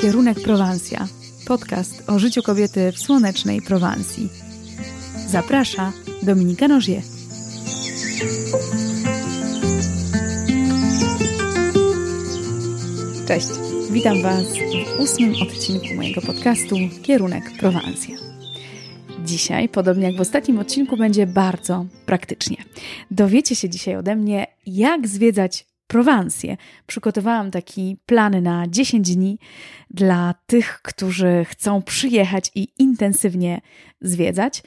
Kierunek Prowansja. Podcast o życiu kobiety w słonecznej Prowansji. Zaprasza Dominika Nożie. Cześć, witam Was w ósmym odcinku mojego podcastu Kierunek Prowansja. Dzisiaj, podobnie jak w ostatnim odcinku, będzie bardzo praktycznie. Dowiecie się dzisiaj ode mnie, jak zwiedzać Prowansję. Przygotowałam taki plan na 10 dni dla tych, którzy chcą przyjechać i intensywnie zwiedzać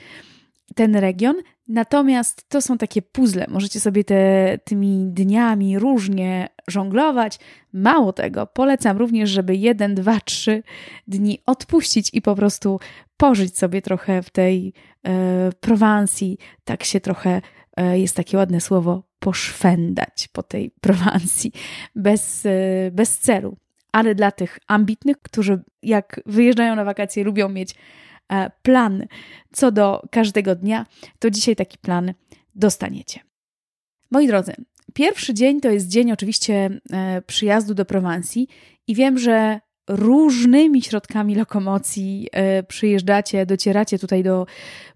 ten region. Natomiast to są takie puzzle. Możecie sobie te, tymi dniami różnie żonglować. Mało tego, polecam również, żeby jeden, dwa, trzy dni odpuścić i po prostu pożyć sobie trochę w tej e, Prowansji, tak się trochę, e, jest takie ładne słowo, poszwendać po tej Prowansji bez, e, bez celu. Ale dla tych ambitnych, którzy jak wyjeżdżają na wakacje, lubią mieć e, plan co do każdego dnia, to dzisiaj taki plan dostaniecie. Moi drodzy, pierwszy dzień to jest dzień oczywiście e, przyjazdu do Prowansji i wiem, że różnymi środkami lokomocji przyjeżdżacie, docieracie tutaj do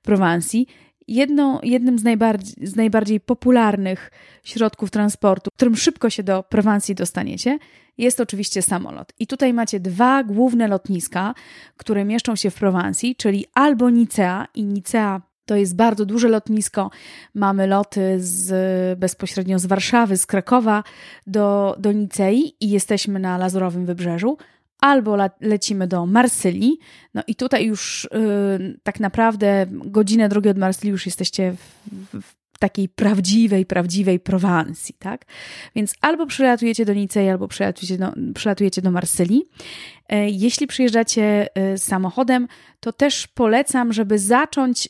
Prowansji. Jedno, jednym z najbardziej, z najbardziej popularnych środków transportu, którym szybko się do Prowansji dostaniecie, jest oczywiście samolot. I tutaj macie dwa główne lotniska, które mieszczą się w Prowansji, czyli albo Nicea i Nicea to jest bardzo duże lotnisko. Mamy loty z, bezpośrednio z Warszawy, z Krakowa do, do Nicei i jesteśmy na Lazurowym Wybrzeżu albo lecimy do Marsylii. No i tutaj już yy, tak naprawdę godzinę drogi od Marsylii już jesteście w, w takiej prawdziwej, prawdziwej Prowansji, tak? Więc albo przylatujecie do Nicei, albo przylatujecie do, przylatujecie do Marsylii. E, jeśli przyjeżdżacie e, samochodem, to też polecam, żeby zacząć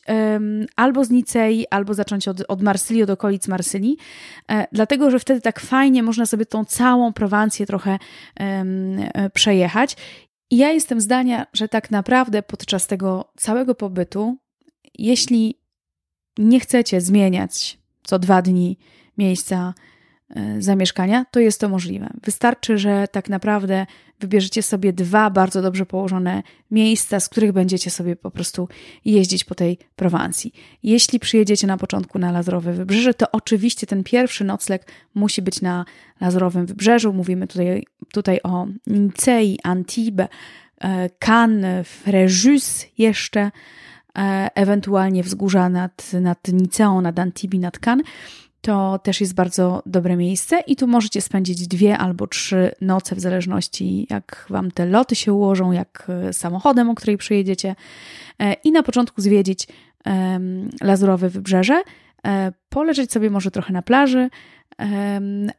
albo z Nicei, albo zacząć od, od Marsylii, od okolic Marsylii, e, dlatego że wtedy tak fajnie można sobie tą całą Prowancję trochę przejechać. I ja jestem zdania, że tak naprawdę podczas tego całego pobytu, jeśli nie chcecie zmieniać co dwa dni miejsca e, zamieszkania, to jest to możliwe. Wystarczy, że tak naprawdę wybierzecie sobie dwa bardzo dobrze położone miejsca, z których będziecie sobie po prostu jeździć po tej Prowansji. Jeśli przyjedziecie na początku na Lazurowe Wybrzeże, to oczywiście ten pierwszy nocleg musi być na Lazurowym Wybrzeżu. Mówimy tutaj, tutaj o Nicei, Antibes, e, Cannes, Fréjus jeszcze, ewentualnie wzgórza nad, nad Niceą, nad Antibi, nad Cannes, to też jest bardzo dobre miejsce i tu możecie spędzić dwie albo trzy noce, w zależności jak Wam te loty się ułożą, jak e, samochodem, o której przyjedziecie e, i na początku zwiedzić Lazurowe Wybrzeże, poleżeć sobie może trochę na plaży,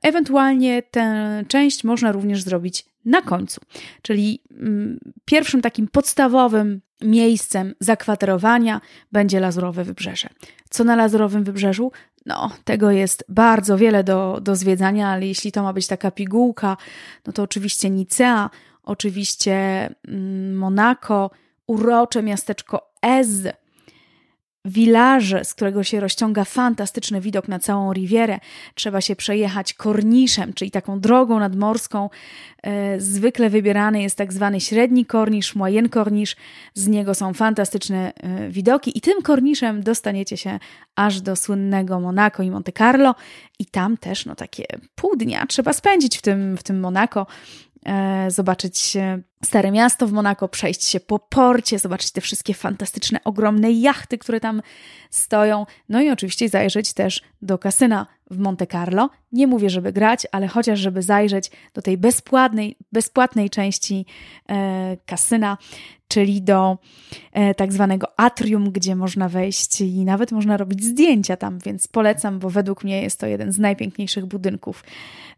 Ewentualnie tę część można również zrobić na końcu, czyli mm, pierwszym takim podstawowym miejscem zakwaterowania będzie Lazurowe Wybrzeże. Co na Lazurowym Wybrzeżu? No, tego jest bardzo wiele do, do zwiedzania, ale jeśli to ma być taka pigułka, no to oczywiście Nicea, oczywiście mm, Monako, urocze miasteczko Ez, wilarze, z którego się rozciąga fantastyczny widok na całą Rivierę. Trzeba się przejechać korniszem, czyli taką drogą nadmorską. E, zwykle wybierany jest tak zwany średni kornisz, moyen kornisz. Z niego są fantastyczne e, widoki i tym korniszem dostaniecie się aż do słynnego Monaco i Monte Carlo i tam też no takie pół dnia trzeba spędzić w tym, w tym Monaco E, zobaczyć Stare Miasto w Monako, przejść się po porcie, zobaczyć te wszystkie fantastyczne, ogromne jachty, które tam stoją. No i oczywiście zajrzeć też do kasyna w Monte Carlo. Nie mówię, żeby grać, ale chociaż żeby zajrzeć do tej bezpłatnej, bezpłatnej części e, kasyna, czyli do e, tak zwanego atrium, gdzie można wejść i nawet można robić zdjęcia tam, więc polecam, bo według mnie jest to jeden z najpiękniejszych budynków,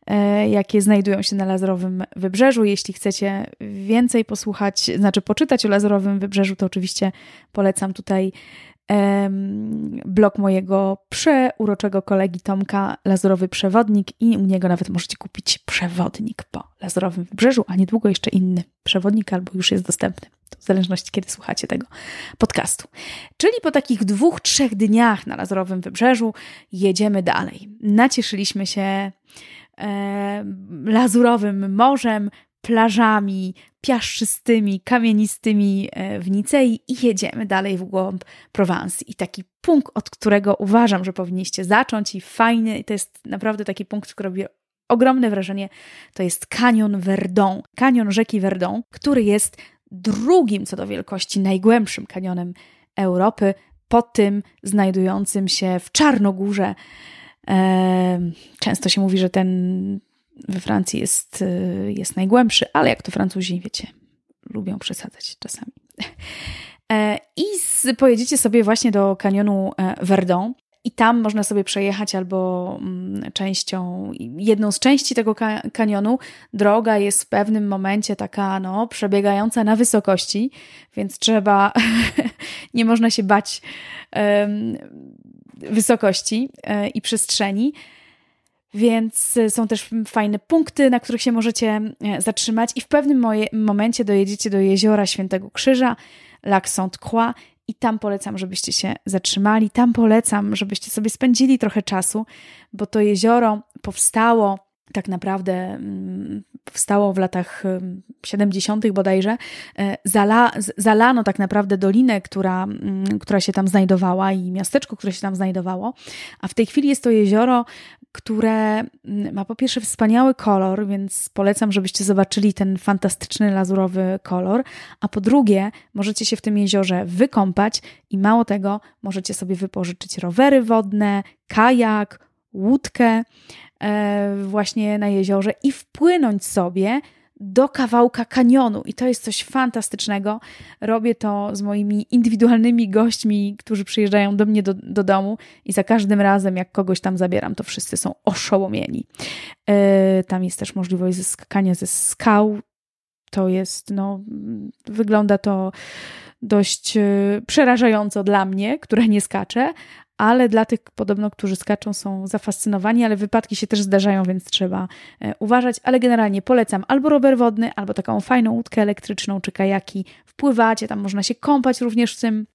e, jakie znajdują się na Lazurowym Wybrzeżu. Jeśli chcecie więcej posłuchać, znaczy poczytać o Lazurowym Wybrzeżu, to oczywiście polecam tutaj blog mojego przeuroczego kolegi Tomka, Lazurowy Przewodnik i u niego nawet możecie kupić przewodnik po Lazurowym Wybrzeżu, a niedługo jeszcze inny przewodnik albo już jest dostępny, w zależności kiedy słuchacie tego podcastu. Czyli po takich dwóch, trzech dniach na Lazurowym Wybrzeżu jedziemy dalej. Nacieszyliśmy się lazurowym morzem, plażami piaszczystymi, kamienistymi e, w Nicei i jedziemy dalej w głąb Prowansji. I taki punkt, od którego uważam, że powinniście zacząć i fajny, to jest naprawdę taki punkt, który robi ogromne wrażenie, to jest kanion Verdon, kanion rzeki Verdon, który jest drugim co do wielkości najgłębszym kanionem Europy, po tym znajdującym się w Czarnogórze. Często się mówi, że ten we Francji jest, y, jest najgłębszy, ale jak to Francuzi, wiecie, lubią przesadzać czasami. E, I z, pojedziecie sobie właśnie do kanionu e, Verdon i tam można sobie przejechać albo mm, częścią, jedną z części tego kanionu. Droga jest w pewnym momencie taka, no, przebiegająca na wysokości, więc trzeba, nie można się bać um, wysokości um, i przestrzeni. Więc są też fajne punkty, na których się możecie zatrzymać, i w pewnym momencie dojedziecie do jeziora Świętego Krzyża, Lac Sainte-Croix, i tam polecam, żebyście się zatrzymali. Tam polecam, żebyście sobie spędzili trochę czasu, bo to jezioro powstało tak naprawdę powstało w latach 70. bodajże, e, zala, zalano tak naprawdę dolinę, która, która się tam znajdowała i miasteczko, które się tam znajdowało, a w tej chwili jest to jezioro, które mm, ma po pierwsze wspaniały kolor, więc polecam, żebyście zobaczyli ten fantastyczny lazurowy kolor, a po drugie możecie się w tym jeziorze wykąpać i mało tego, możecie sobie wypożyczyć rowery wodne, kajak, łódkę, E, właśnie na jeziorze i wpłynąć sobie do kawałka kanionu. I to jest coś fantastycznego. Robię to z moimi indywidualnymi gośćmi, którzy przyjeżdżają do mnie do, do domu, i za każdym razem, jak kogoś tam zabieram, to wszyscy są oszołomieni. E, tam jest też możliwość zyskania ze skał. To jest, no, wygląda to dość e, przerażająco dla mnie, która nie skacze, ale dla tych podobno, którzy skaczą, są zafascynowani, ale wypadki się też zdarzają, więc trzeba e, uważać. Ale generalnie polecam albo rower wodny, albo taką fajną łódkę elektryczną czy kajaki. Wpływacie, tam można się kąpać również w tym,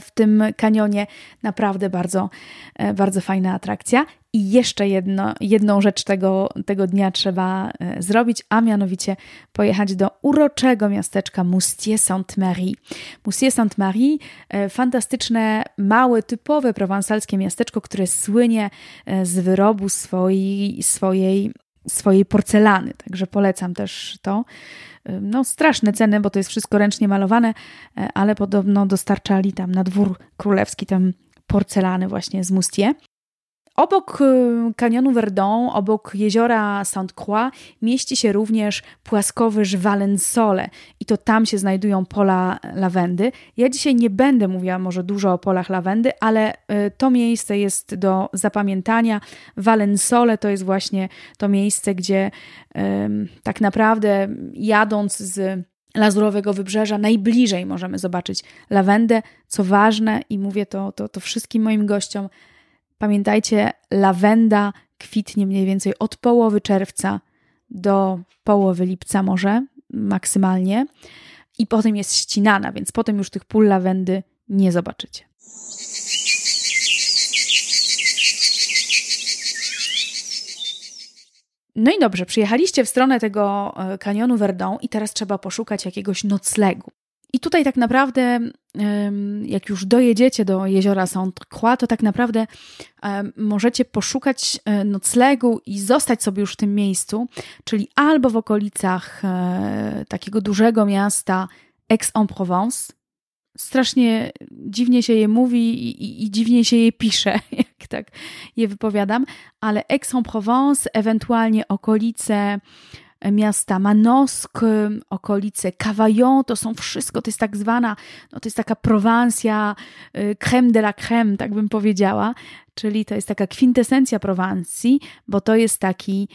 w tym kanionie. Naprawdę bardzo, e, bardzo fajna atrakcja. I jeszcze jedno, jedną rzecz tego, tego dnia trzeba e, zrobić, a mianowicie pojechać do uroczego miasteczka Moustier-Sainte-Marie. Moustier-Sainte-Marie, e, fantastyczne, małe, typowe prowansalskie miasteczko, które słynie e, z wyrobu swojej, swojej, swojej porcelany. Także polecam też to. No, straszne ceny, bo to jest wszystko ręcznie malowane, ale podobno dostarczali tam na dwór królewski tam porcelany właśnie z Moustier. Obok y, kanionu Verdon, obok jeziora Sainte-Croix mieści się również płaskowyż Valensole i to tam się znajdują pola lawendy. Ja dzisiaj nie będę mówiła może dużo o polach lawendy, ale y, to miejsce jest do zapamiętania. Valensole to jest właśnie to miejsce, gdzie tak naprawdę jadąc z Lazurowego Wybrzeża najbliżej możemy zobaczyć lawendę. Co ważne i mówię to, to, to wszystkim moim gościom, Pamiętajcie, lawenda kwitnie mniej więcej od połowy czerwca do połowy lipca może maksymalnie i potem jest ścinana, więc potem już tych pól lawendy nie zobaczycie. No i dobrze, przyjechaliście w stronę tego e, kanionu Verdon i teraz trzeba poszukać jakiegoś noclegu. I tutaj tak naprawdę, jak już dojedziecie do jeziora Sainte-Croix, to tak naprawdę możecie poszukać e, noclegu i zostać sobie już w tym miejscu, czyli albo w okolicach e, takiego dużego miasta Aix-en-Provence. Strasznie dziwnie się je mówi i, i, i dziwnie się je pisze, jak tak je wypowiadam, ale Aix-en-Provence, ewentualnie okolice miasta. Manosque, okolice Cavaillon, to są wszystko, to jest tak zwana, no to jest taka Prowansja, y, creme de la creme, tak bym powiedziała, czyli to jest taka kwintesencja Prowansji, bo to jest taki,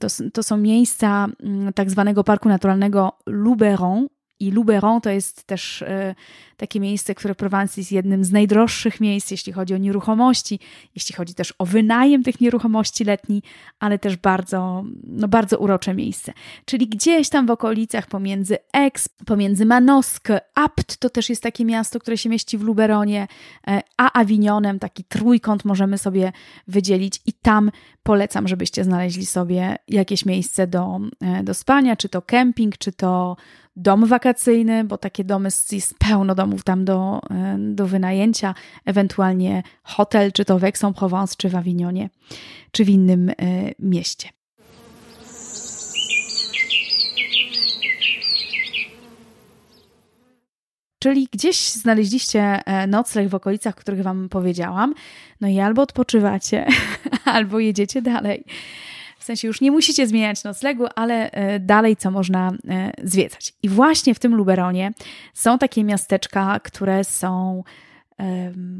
to, to są miejsca tak zwanego Parku Naturalnego Luberon, i Luberon to jest też y, takie miejsce, które Prowansji jest jednym z najdroższych miejsc, jeśli chodzi o nieruchomości, jeśli chodzi też o wynajem tych nieruchomości letni, ale też bardzo, no bardzo urocze miejsce. Czyli gdzieś tam w okolicach pomiędzy Aix, pomiędzy Manosque, Apt to też jest takie miasto, które się mieści w Luberonie, e, a Avignonem taki trójkąt możemy sobie wydzielić i tam polecam, żebyście znaleźli sobie jakieś miejsce do, e, do spania, czy to kemping, czy to dom wakacyjny, bo takie domy jest pełno domów tam do, e, do wynajęcia, ewentualnie hotel, czy to w Aix-en-Provence, czy w Avignonie, czy w innym mieście. Czyli gdzieś znaleźliście e, nocleg w okolicach, których Wam powiedziałam, no i albo odpoczywacie, albo jedziecie dalej. Sensie już nie musicie zmieniać noclegu, ale e, dalej co można e, zwiedzać. I właśnie w tym Luberonie są takie miasteczka, które są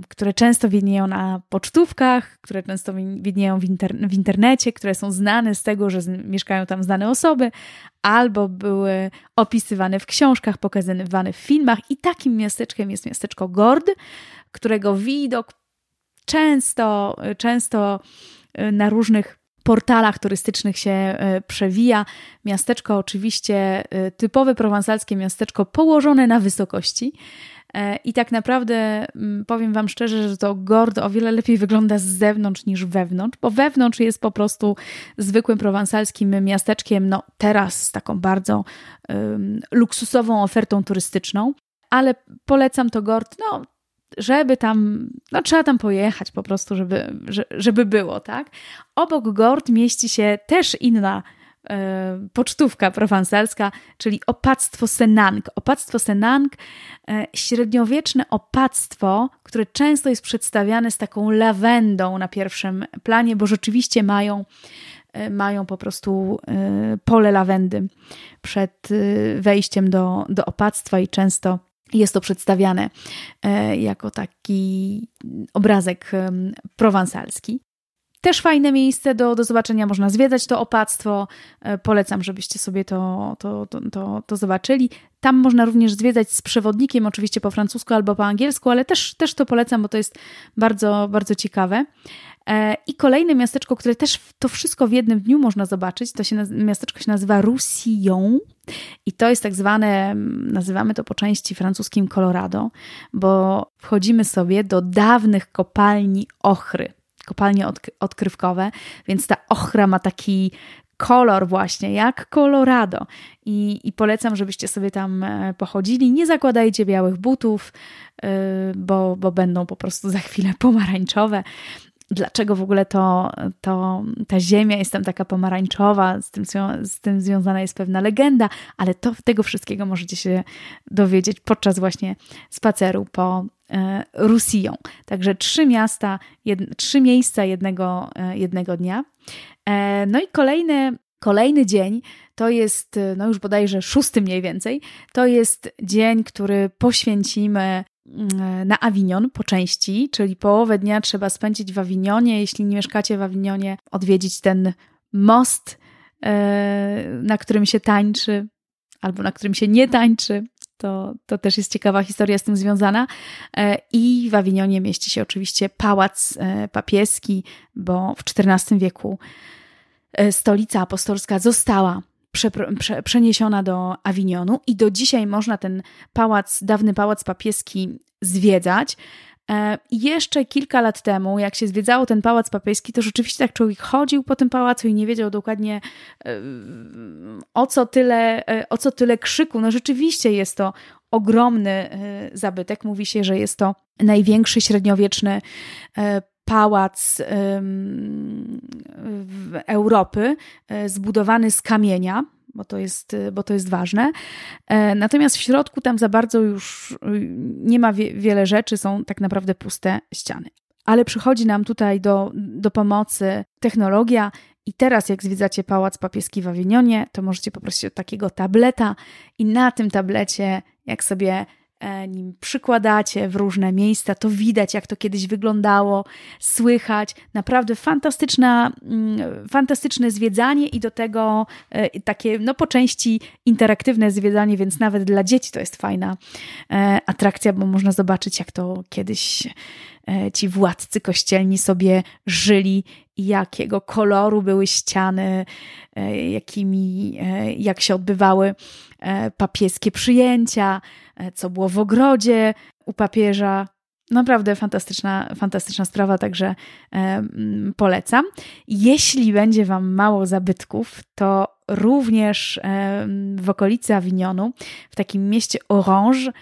które często widnieją na pocztówkach, które często widnieją w, w, internecie, które są znane z tego, że mieszkają tam znane osoby, albo były opisywane w książkach, pokazywane w filmach. I takim miasteczkiem jest miasteczko Gord, którego widok często, często e, na różnych portalach turystycznych się e, przewija. Miasteczko oczywiście e, typowe prowansalskie miasteczko położone na wysokości. E, I tak naprawdę mm, powiem Wam szczerze, że to Gord o wiele lepiej wygląda z zewnątrz niż wewnątrz, bo wewnątrz jest po prostu zwykłym prowansalskim miasteczkiem, no teraz z taką bardzo um, luksusową ofertą turystyczną, ale polecam to Gord, no żeby tam, no trzeba tam pojechać po prostu, żeby, żeby było, tak? Obok Gord mieści się też inna E, pocztówka prowansalska, czyli opactwo Senang. Opactwo Senang, e, średniowieczne opactwo, które często jest przedstawiane z taką lawendą na pierwszym planie, bo rzeczywiście mają e, mają po prostu pole lawendy przed wejściem do, do opactwa i często jest to przedstawiane jako taki obrazek prowansalski. Też fajne miejsce do, do zobaczenia, można zwiedzać to opactwo. E, polecam, żebyście sobie to, to, to, to, to zobaczyli. Tam można również zwiedzać z przewodnikiem, oczywiście po francusku albo po angielsku, ale też, też to polecam, bo to jest bardzo, bardzo ciekawe. E, I kolejne miasteczko, które też to wszystko w jednym dniu można zobaczyć, to się miasteczko się nazywa Roussillon i to jest tak zwane, nazywamy to po części francuskim Colorado, bo wchodzimy sobie do dawnych kopalni ochry kopalnie odkrywkowe, więc ta ochra ma taki kolor właśnie, jak Colorado. I, I, polecam, żebyście sobie tam e, pochodzili. Nie zakładajcie białych butów, e, bo, bo będą po prostu za chwilę pomarańczowe dlaczego w ogóle to, to, ta ziemia jest tam taka pomarańczowa, z tym, z tym związana jest pewna legenda, ale to tego wszystkiego możecie się dowiedzieć podczas właśnie spaceru po e, Rusillon. Także trzy miasta, jed, trzy miejsca jednego, e, jednego dnia. E, no i kolejny, kolejny dzień to jest, no już bodajże szósty mniej więcej, to jest dzień, który poświęcimy na Avignon po części, czyli połowę dnia trzeba spędzić w Avignonie. Jeśli nie mieszkacie w Avignonie, odwiedzić ten most, na którym się tańczy, albo na którym się nie tańczy. To, to też jest ciekawa historia z tym związana. E, I w Avignonie mieści się oczywiście pałac e, papieski, bo w XIV wieku stolica apostolska została prze, prze, przeniesiona do Avignonu i do dzisiaj można ten pałac, dawny pałac papieski zwiedzać. E, jeszcze kilka lat temu, jak się zwiedzało ten pałac papieski, to rzeczywiście tak człowiek chodził po tym pałacu i nie wiedział dokładnie e, o co tyle, e, o co tyle krzyku. No rzeczywiście jest to ogromny zabytek. Mówi się, że jest to największy średniowieczny pałac Europy, zbudowany z kamienia, bo to jest, bo to jest ważne. E, natomiast w środku tam za bardzo już y, nie ma wie, wiele rzeczy, są tak naprawdę puste ściany. Ale przychodzi nam tutaj do, do pomocy technologia i teraz, jak zwiedzacie Pałac Papieski w Awinionie, to możecie poprosić o takiego tableta i na tym tablecie, jak sobie nim przykładacie w różne miejsca, to widać, jak to kiedyś wyglądało, słychać. Naprawdę fantastyczna, mm, fantastyczne zwiedzanie i do tego e, takie, no po części interaktywne zwiedzanie, więc nawet dla dzieci to jest fajna e, atrakcja, bo można zobaczyć, jak to kiedyś ci władcy kościelni sobie żyli jakiego koloru były ściany, jakimi, jak się odbywały E, papieskie przyjęcia, e, co było w ogrodzie u papieża. Naprawdę fantastyczna, fantastyczna sprawa, także e, polecam. Jeśli będzie Wam mało zabytków, to również w okolicy Avignonu, w takim mieście Orange,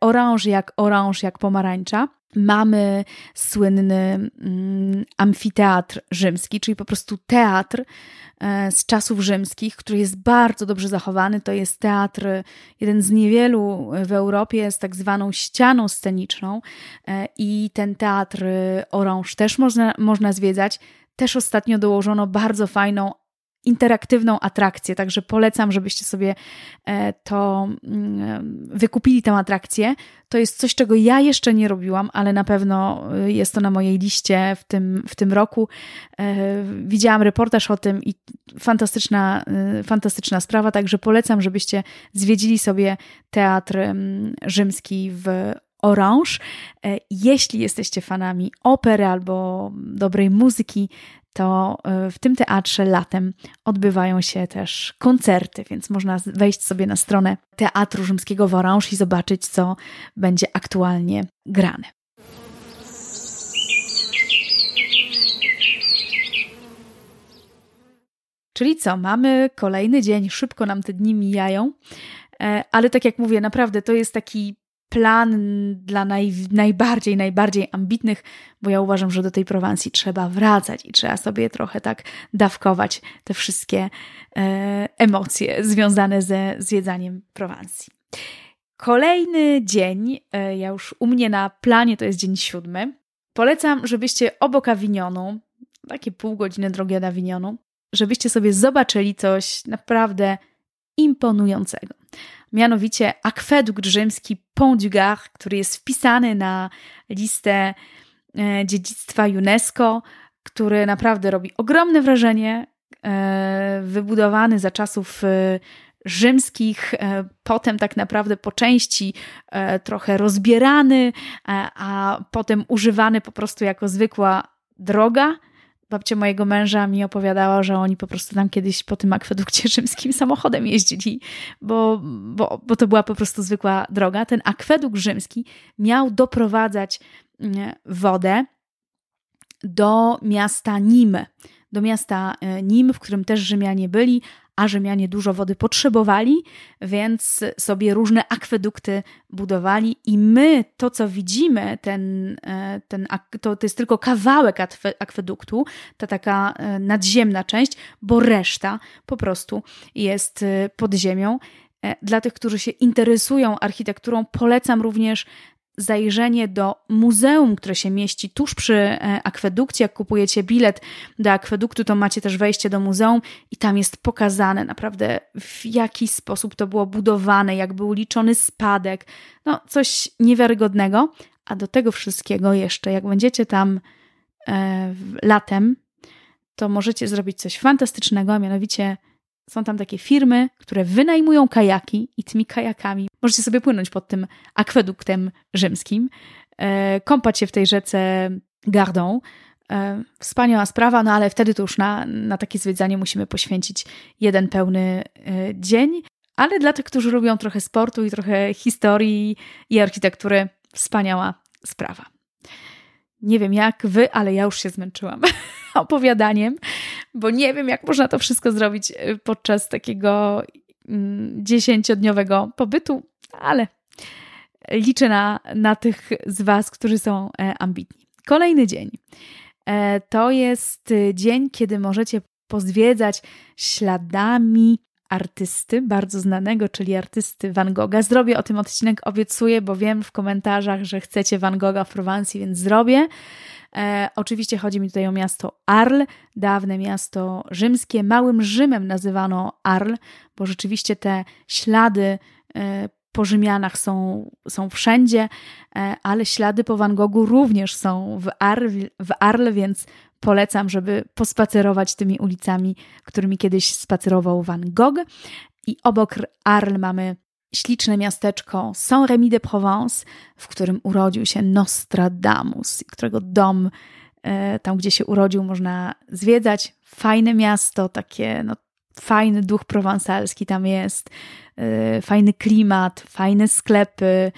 Orange jak oranż, jak pomarańcza, mamy słynny mm, amfiteatr rzymski, czyli po prostu teatr e, z czasów rzymskich, który jest bardzo dobrze zachowany. To jest teatr, jeden z niewielu w Europie z tak zwaną ścianą sceniczną e, i ten teatr Orange też można, można zwiedzać. Też ostatnio dołożono bardzo fajną interaktywną atrakcję, także polecam, żebyście sobie e, to mm, wykupili tę atrakcję. To jest coś, czego ja jeszcze nie robiłam, ale na pewno e, jest to na mojej liście w tym, w tym roku. E, widziałam reportaż o tym i fantastyczna, fantastyczna sprawa, także polecam, żebyście zwiedzili sobie teatr mm, rzymski w Orange. Jeśli jesteście fanami opery albo dobrej muzyki, to e, w tym teatrze latem odbywają się też koncerty, więc można wejść sobie na stronę Teatru Rzymskiego w Orange i zobaczyć, co będzie aktualnie grane. Czyli co, mamy kolejny dzień, szybko nam te dni mijają, e, ale tak jak mówię, naprawdę to jest taki plan dla naj, najbardziej, najbardziej ambitnych, bo ja uważam, że do tej Prowansji trzeba wracać i trzeba sobie trochę tak dawkować te wszystkie e, emocje związane ze zwiedzaniem Prowansji. Kolejny dzień, e, ja już u mnie na planie to jest dzień siódmy. Polecam, żebyście obok Awinionu, takie pół godziny drogi od Awinionu, żebyście sobie zobaczyli coś naprawdę imponującego mianowicie akwedukt rzymski Pont du Gard, który jest wpisany na listę e, dziedzictwa UNESCO, który naprawdę robi ogromne wrażenie, e, wybudowany za czasów e, rzymskich, potem tak naprawdę po części trochę rozbierany, a potem używany po prostu jako zwykła droga babcia mojego męża mi opowiadała, że oni po prostu tam kiedyś po tym akwedukcie rzymskim samochodem jeździli, bo, bo, bo to była po prostu zwykła droga. Ten akwedukt rzymski miał doprowadzać mm, wodę do miasta Nim, do miasta e, Nim, w którym też Rzymianie byli, a Rzymianie dużo wody potrzebowali, więc sobie różne akwedukty budowali i my to, co widzimy, ten, e, ten, to, to jest tylko kawałek akweduktu, ta taka e, nadziemna część, bo reszta po prostu jest e, pod ziemią. Dla tych, którzy się interesują architekturą, polecam również zajrzenie do muzeum, które się mieści tuż przy e, akwedukcie. Jak kupujecie bilet do akweduktu, to macie też wejście do muzeum i tam jest pokazane naprawdę w jaki sposób to było budowane, jak był liczony spadek. No, coś niewiarygodnego. A do tego wszystkiego jeszcze, jak będziecie tam e, latem, to możecie zrobić coś fantastycznego, a mianowicie są tam takie firmy, które wynajmują kajaki i tymi kajakami możecie sobie płynąć pod tym akweduktem rzymskim, e, kąpać się w tej rzece Gardą. E, wspaniała sprawa, no ale wtedy to już na, na takie zwiedzanie musimy poświęcić jeden pełny e, dzień. Ale dla tych, którzy lubią trochę sportu i trochę historii i architektury, wspaniała sprawa. Nie wiem jak wy, ale ja już się zmęczyłam opowiadaniem, bo nie wiem, jak można to wszystko zrobić y, podczas takiego mm, dziesięciodniowego pobytu, ale liczę na, na tych z Was, którzy są e, ambitni. Kolejny dzień. E, to jest y, dzień, kiedy możecie pozwiedzać śladami artysty, bardzo znanego, czyli artysty Van Gogha. Zrobię o tym odcinek, obiecuję, bo wiem w komentarzach, że chcecie Van Gogha w Prowansji, więc zrobię. E, oczywiście chodzi mi tutaj o miasto Arles, dawne miasto rzymskie. Małym Rzymem nazywano Arles, bo rzeczywiście te ślady e, po Rzymianach są, są wszędzie, e, ale ślady po Van Goghu również są w Arle, w Arle, więc polecam, żeby pospacerować tymi ulicami, którymi kiedyś spacerował Van Gogh. I obok Arles mamy śliczne miasteczko Saint-Rémy de Provence, w którym urodził się Nostradamus, którego dom, e, tam gdzie się urodził, można zwiedzać. Fajne miasto, takie no, fajny duch prowansalski tam jest, y, fajny klimat, fajne sklepy.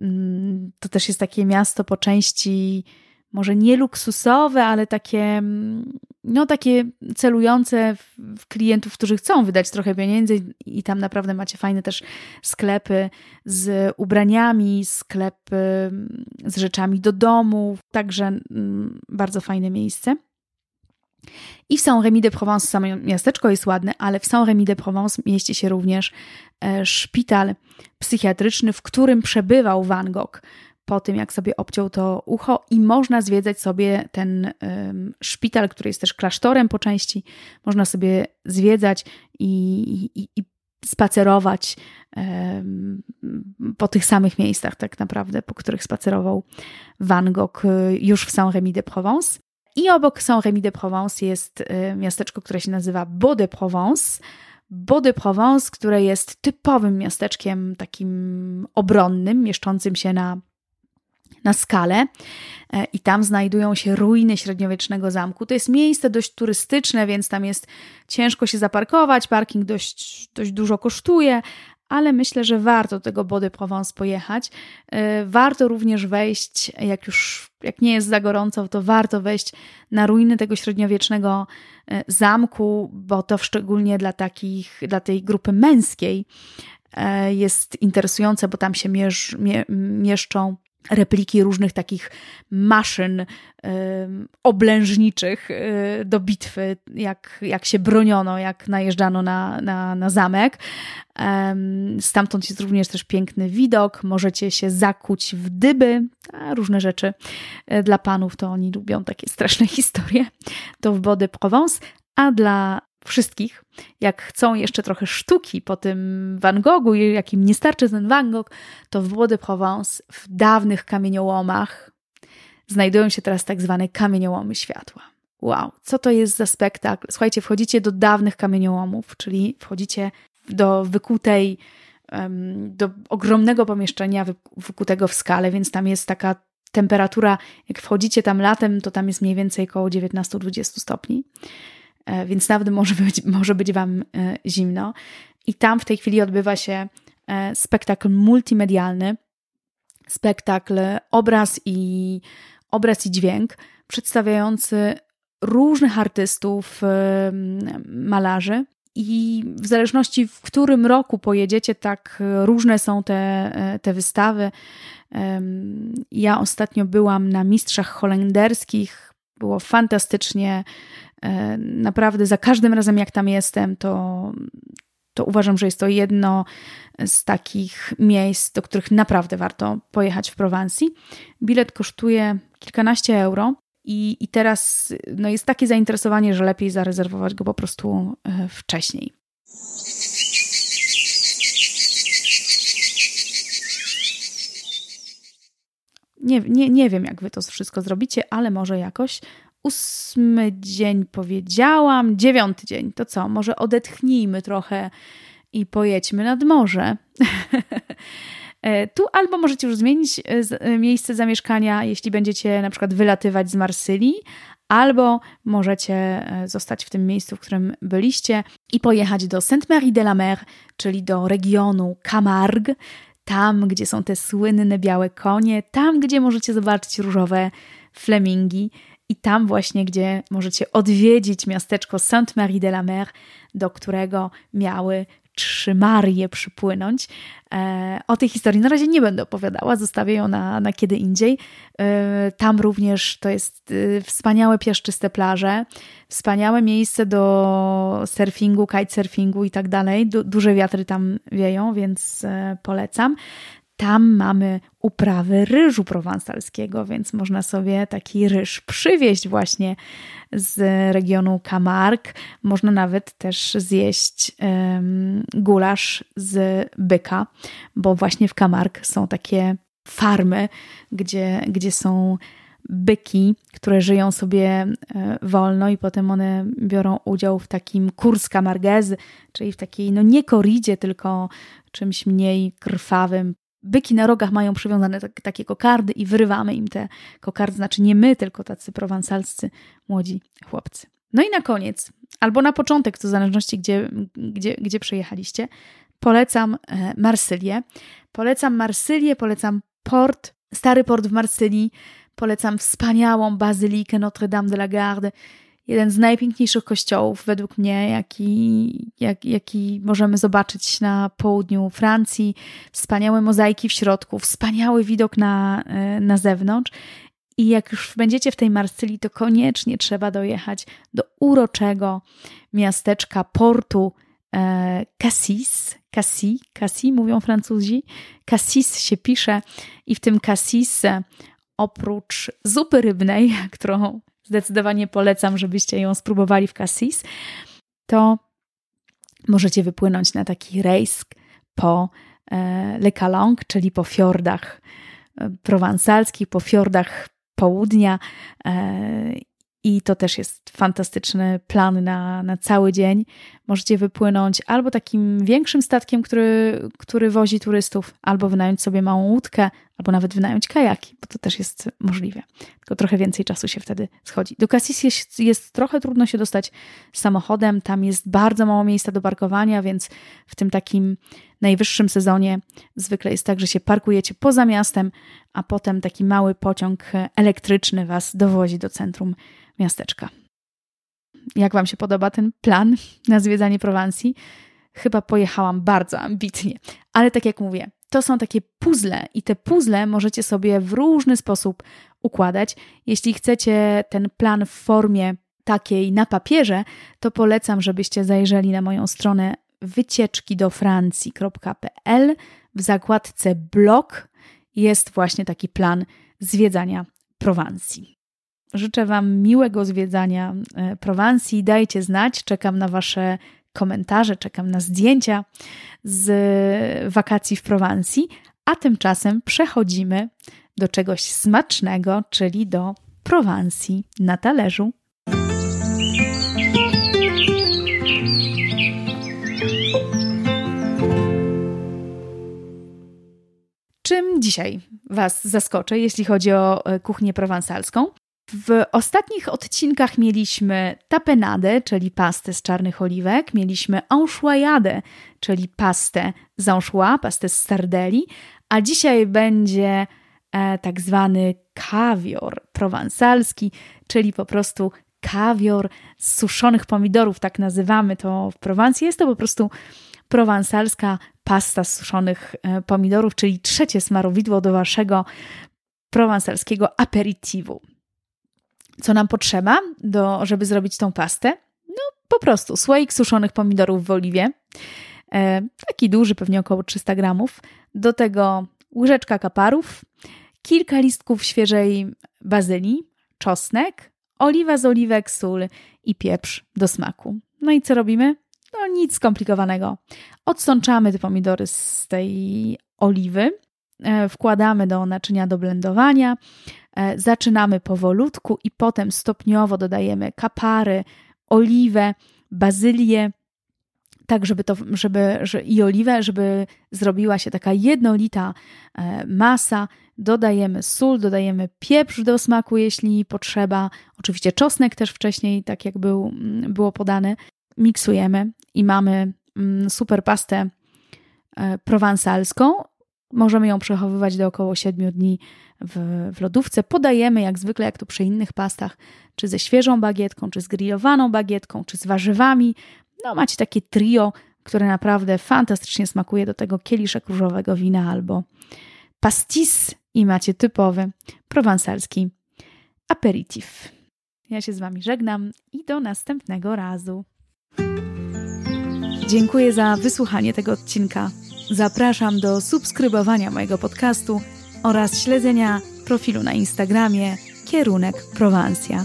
Mm, to też jest takie miasto po części może nie luksusowe, ale takie, mm, no takie celujące w klientów, którzy chcą wydać trochę pieniędzy i tam naprawdę macie fajne też sklepy z ubraniami, sklepy mm, z rzeczami do domu, także bardzo fajne miejsce. I w Saint-Rémy de Provence samo miasteczko jest ładne, ale w Saint-Rémy de Provence mieści się również e, szpital psychiatryczny, w którym przebywał Van Gogh po tym, jak sobie obciął to ucho i można zwiedzać sobie ten um, szpital, który jest też klasztorem po części. Można sobie zwiedzać i, i, i spacerować um, po tych samych miejscach tak naprawdę, po których spacerował Van Gogh e, już w Saint-Rémy de Provence. I obok Saint-Rémy de Provence jest y, miasteczko, które się nazywa Beau de Provence. Beau de Provence, które jest typowym miasteczkiem takim obronnym, mieszczącym się na, na skale. E, I tam znajdują się ruiny średniowiecznego zamku. To jest miejsce dość turystyczne, więc tam jest ciężko się zaparkować. Parking dość, dość dużo kosztuje, ale myślę, że warto do tego Body Provence pojechać. E, warto również wejść, jak już jak nie jest za gorąco, to warto wejść na ruiny tego średniowiecznego e, zamku, bo to szczególnie dla takich, dla tej grupy męskiej jest interesujące, bo tam się mieszczą repliki różnych takich maszyn oblężniczych y, do bitwy, jak, jak się broniono, jak najeżdżano na, na, na zamek. Stamtąd jest również też piękny widok. Możecie się zakuć w dyby, różne rzeczy. E, dla panów to oni lubią takie straszne historie. To w Body Provence, a dla wszystkich, jak chcą jeszcze trochę sztuki po tym Van Goghu, jakim nie starczy ten Van Gogh, to w Bois de Provence, w dawnych kamieniołomach, znajdują się teraz tak zwane kamieniołomy światła. Wow, co to jest za spektakl? Słuchajcie, wchodzicie do dawnych kamieniołomów, czyli wchodzicie do wykutej, do ogromnego pomieszczenia wykutego w skale, więc tam jest taka temperatura, jak wchodzicie tam latem, to tam jest mniej więcej około 19-20 stopni. E, więc nawet może być, może być Wam e, zimno. I tam w tej chwili odbywa się e, spektakl multimedialny, spektakl obraz i, obraz i dźwięk, przedstawiający różnych artystów, malarzy. I w zależności w którym roku pojedziecie, tak różne są te, te wystawy. Ja ostatnio byłam na Mistrzach Holenderskich. Było fantastycznie. E, naprawdę za każdym razem, jak tam jestem, to, to uważam, że jest to jedno z takich miejsc, do których naprawdę warto pojechać w Prowansji. Bilet kosztuje kilkanaście euro. I, I teraz no jest takie zainteresowanie, że lepiej zarezerwować go po prostu e, wcześniej. Nie, nie, nie wiem, jak wy to wszystko zrobicie, ale może jakoś ósmy dzień powiedziałam, dziewiąty dzień. To co? Może odetchnijmy trochę i pojedźmy nad morze. E, tu albo możecie już zmienić e, e, miejsce zamieszkania, jeśli będziecie na przykład wylatywać z Marsylii, albo możecie zostać w tym miejscu, w którym byliście i pojechać do Sainte-Marie de la Mer, czyli do regionu Camargue, tam, gdzie są te słynne białe konie, tam, gdzie możecie zobaczyć różowe flemingi i tam właśnie, gdzie możecie odwiedzić miasteczko Sainte-Marie de la Mer, do którego miały trzy Marie przypłynąć. E, o tej historii na razie nie będę opowiadała, zostawię ją na, na kiedy indziej. E, tam również to jest e, wspaniałe piaszczyste plaże, wspaniałe miejsce do surfingu, kitesurfingu i tak dalej. Du duże wiatry tam wieją, więc polecam. Tam mamy uprawy ryżu prowansalskiego, więc można sobie taki ryż przywieźć właśnie z regionu Camargue. Można nawet też zjeść um, gulasz z byka, bo właśnie w Camargue są takie farmy, gdzie, gdzie są byki, które żyją sobie e, wolno i potem one biorą udział w takim kurs camarguez, czyli w takiej, no nie koridzie, tylko czymś mniej krwawym. Byki na rogach mają przywiązane tak, takie kokardy i wyrywamy im te kokardy, znaczy nie my, tylko tacy prowansalscy młodzi chłopcy. No i na koniec, albo na początek, to w zależności gdzie, gdzie, gdzie przyjechaliście, polecam e, Marsylię. Polecam Marsylię, polecam port, stary port w Marsylii, Polecam wspaniałą bazylikę Notre Dame de la Garde, jeden z najpiękniejszych kościołów według mnie, jaki, jak, jaki możemy zobaczyć na południu Francji. Wspaniałe mozaiki w środku, wspaniały widok na, e, na zewnątrz. I jak już będziecie w tej Marsylii, to koniecznie trzeba dojechać do uroczego miasteczka portu e, Cassis. Cassis, Cassis mówią Francuzi. Cassis się pisze i w tym Cassis oprócz zupy rybnej, którą zdecydowanie polecam, żebyście ją spróbowali w Cassis, to możecie wypłynąć na taki rejs po e, Le Calanque, czyli po fiordach e, prowansalskich, po fiordach południa e, i to też jest fantastyczny plan na, na cały dzień. Możecie wypłynąć albo takim większym statkiem, który, który wozi turystów, albo wynająć sobie małą łódkę, albo nawet wynająć kajaki, bo to też jest możliwe. Tylko trochę więcej czasu się wtedy schodzi. Do Cassis jest, jest trochę trudno się dostać samochodem, tam jest bardzo mało miejsca do parkowania, więc w tym takim najwyższym sezonie zwykle jest tak, że się parkujecie poza miastem, a potem taki mały pociąg elektryczny was dowozi do centrum miasteczka. Jak Wam się podoba ten plan na zwiedzanie Prowansji? Chyba pojechałam bardzo ambitnie, ale tak jak mówię, to są takie puzzle i te puzzle możecie sobie w różny sposób układać. Jeśli chcecie ten plan w formie takiej na papierze, to polecam, żebyście zajrzeli na moją stronę wycieczki do Francji.pl. W zakładce blog jest właśnie taki plan zwiedzania Prowansji. Życzę Wam miłego zwiedzania e, Prowansji. Dajcie znać, czekam na Wasze komentarze, czekam na zdjęcia z wakacji w Prowansji, a tymczasem przechodzimy do czegoś smacznego, czyli do Prowansji na talerzu. Czym dzisiaj Was zaskoczę, jeśli chodzi o e, kuchnię prowansalską? W ostatnich odcinkach mieliśmy tapenadę, czyli pastę z czarnych oliwek, mieliśmy anchoisade, czyli pastę z anchois, pastę z sardeli, a dzisiaj będzie e, tak zwany kawior prowansalski, czyli po prostu kawior z suszonych pomidorów, tak nazywamy to w Prowansji. Jest to po prostu prowansalska pasta z suszonych e, pomidorów, czyli trzecie smarowidło do waszego prowansalskiego aperitivu. Co nam potrzeba, do, żeby zrobić tą pastę? No po prostu słoik suszonych pomidorów w oliwie, e, taki duży, pewnie około 300 gramów. Do tego łyżeczka kaparów, kilka listków świeżej bazylii, czosnek, oliwa z oliwek, sól i pieprz do smaku. No i co robimy? No nic skomplikowanego. Odsączamy te pomidory z tej oliwy, e, wkładamy do naczynia do blendowania, zaczynamy powolutku i potem stopniowo dodajemy kapary, oliwę, bazylię, tak żeby to, żeby, że, i oliwę, żeby zrobiła się taka jednolita e, masa. Dodajemy sól, dodajemy pieprz do smaku, jeśli potrzeba. Oczywiście czosnek też wcześniej, tak jak był, mm, było podane. Miksujemy i mamy mm, super pastę e, prowansalską. Możemy ją przechowywać do około 7 dni w, w lodówce. Podajemy jak zwykle, jak to przy innych pastach, czy ze świeżą bagietką, czy z grillowaną bagietką, czy z warzywami. No, macie takie trio, które naprawdę fantastycznie smakuje do tego kieliszek różowego wina albo pastis i macie typowy prowansalski aperitif. Ja się z Wami żegnam i do następnego razu. Dziękuję za wysłuchanie tego odcinka zapraszam do subskrybowania mojego podcastu oraz śledzenia profilu na Instagramie Kierunek Prowansja.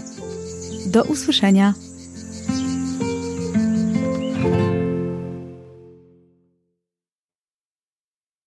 Do usłyszenia.